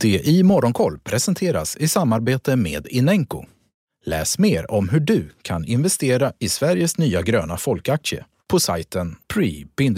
Det i Morgonkoll presenteras i samarbete med Inenco. Läs mer om hur du kan investera i Sveriges nya gröna folkaktie på sajten pre-ipo.se.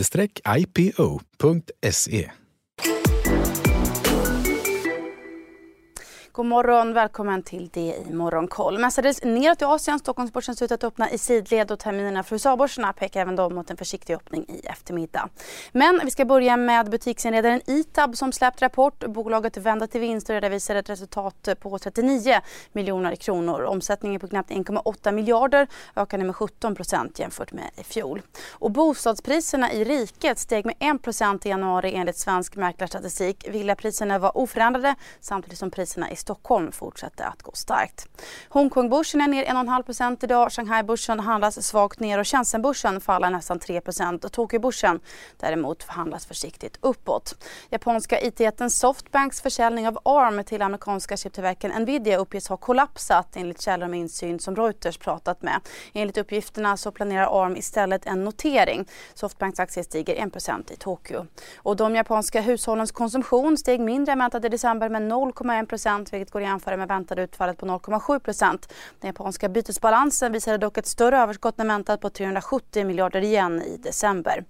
God morgon, välkommen till det i Morgonkoll. Mestadels neråt i Asien. Stockholmsbörsen ser ut att öppna i sidled och terminerna för USA-börserna pekar även de mot en försiktig öppning i eftermiddag. Men vi ska börja med butiksinredaren Itab som släppt rapport. Bolaget vände till vinst och redovisade ett resultat på 39 miljoner kronor. Omsättningen på knappt 1,8 miljarder ökade med 17 procent jämfört med i fjol. Och bostadspriserna i riket steg med 1 procent i januari enligt svensk mäklarstatistik. Villapriserna var oförändrade samtidigt som priserna i Stockholm fortsätter att gå starkt. Hongkongbörsen är ner 1,5% idag. Shanghaibörsen handlas svagt ner och Shenzhenbörsen faller nästan 3 och Tokyobörsen däremot förhandlas försiktigt uppåt. Japanska IT-jätten Softbanks försäljning av ARM till amerikanska chiptillverkaren Nvidia uppges ha kollapsat enligt källor med insyn som Reuters pratat med. Enligt uppgifterna så planerar ARM istället en notering. Softbanks aktie stiger 1% i Tokyo. Och de japanska hushållens konsumtion steg mindre än väntat i december med 0,1 vilket går att jämföra med väntade utfallet på 0,7 procent. Den japanska bytesbalansen visade dock ett större överskott än väntat på 370 miljarder yen i december.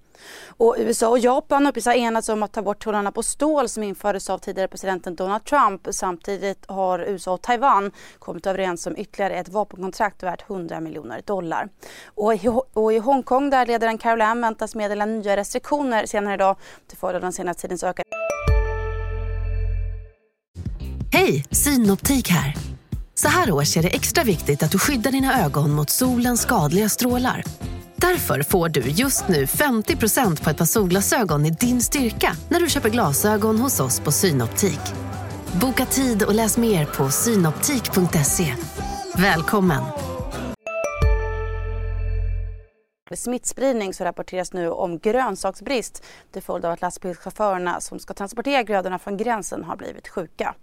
Och USA och Japan uppges ha enats om att ta bort tullarna på stål som infördes av tidigare presidenten Donald Trump. Samtidigt har USA och Taiwan kommit överens om ytterligare ett vapenkontrakt värt 100 miljoner dollar. Och i, och i Hongkong där ledaren Caroline väntas meddela nya restriktioner senare idag till följd av den senaste tidens ökade Hej, Synoptik här. Så här års är det extra viktigt att du skyddar dina ögon mot solens skadliga strålar. Därför får du just nu 50% på ett par solglasögon i din styrka när du köper glasögon hos oss på Synoptik. Boka tid och läs mer på synoptik.se. Välkommen! smittspridning så rapporteras nu om grönsaksbrist till följd av att lastbilschaufförerna som ska transportera grödorna från gränsen har blivit sjuka.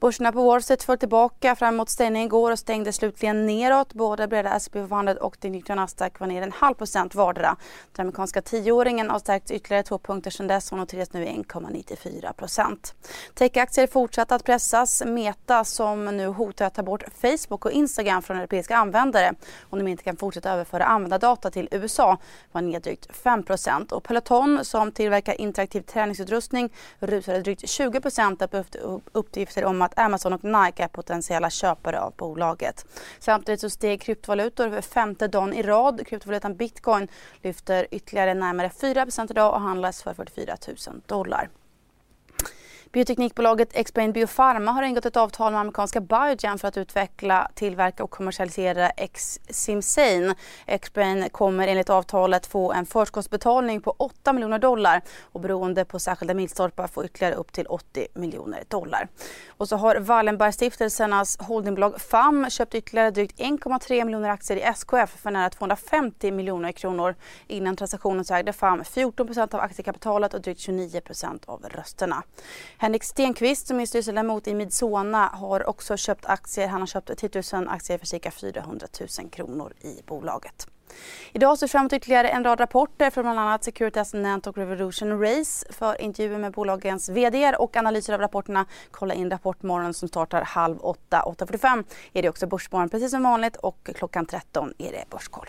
Börserna på Wall Street föll tillbaka fram mot stängningen igår och stängde slutligen neråt. Både breda S&P 500 och den nyckliga Nasdaq var ner en halv procent vardera. Den amerikanska tioåringen har stärkts ytterligare två punkter sedan dess och noteras nu 1,94 procent. Techaktier fortsatte att pressas. Meta som nu hotar att ta bort Facebook och Instagram från europeiska användare om de inte kan fortsätta överföra användardata till USA var ner drygt 5 procent. Och Peloton som tillverkar interaktiv träningsutrustning rusade drygt 20 procent upp till uppgifter om att Amazon och Nike är potentiella köpare av bolaget. Samtidigt så steg kryptovalutor för femte dagen i rad. Kryptovalutan bitcoin lyfter ytterligare närmare 4 idag och handlas för 44 000 dollar. Bioteknikbolaget Explain Biopharma har ingått ett avtal med amerikanska Biogen för att utveckla, tillverka och kommersialisera Xcimzane. Explain kommer enligt avtalet få en förskottsbetalning på 8 miljoner dollar och beroende på särskilda milstolpar få ytterligare upp till 80 miljoner dollar. Och så har Wallenbergstiftelsernas holdingbolag FAM köpt ytterligare drygt 1,3 miljoner aktier i SKF för nära 250 miljoner kronor. Innan transaktionen så ägde FAM 14% av aktiekapitalet och drygt 29% av rösterna. Henrik Stenqvist som är styrelseledamot i Midsona har också köpt aktier. Han har köpt 10 000 aktier för cirka 400 000 kronor i bolaget. Idag ser fram emot ytterligare en rad rapporter från bland annat Securitas, Nant och Revolution Race. För intervjuer med bolagens vd och analyser av rapporterna kolla in Rapportmorgon som startar halv åtta. 8.45 är det också Börsmorgon precis som vanligt och klockan 13 är det Börskoll.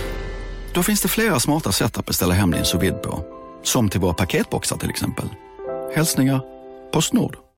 Då finns det flera smarta sätt att beställa hem din sous på. Som till våra paketboxar till exempel. Hälsningar Postnord.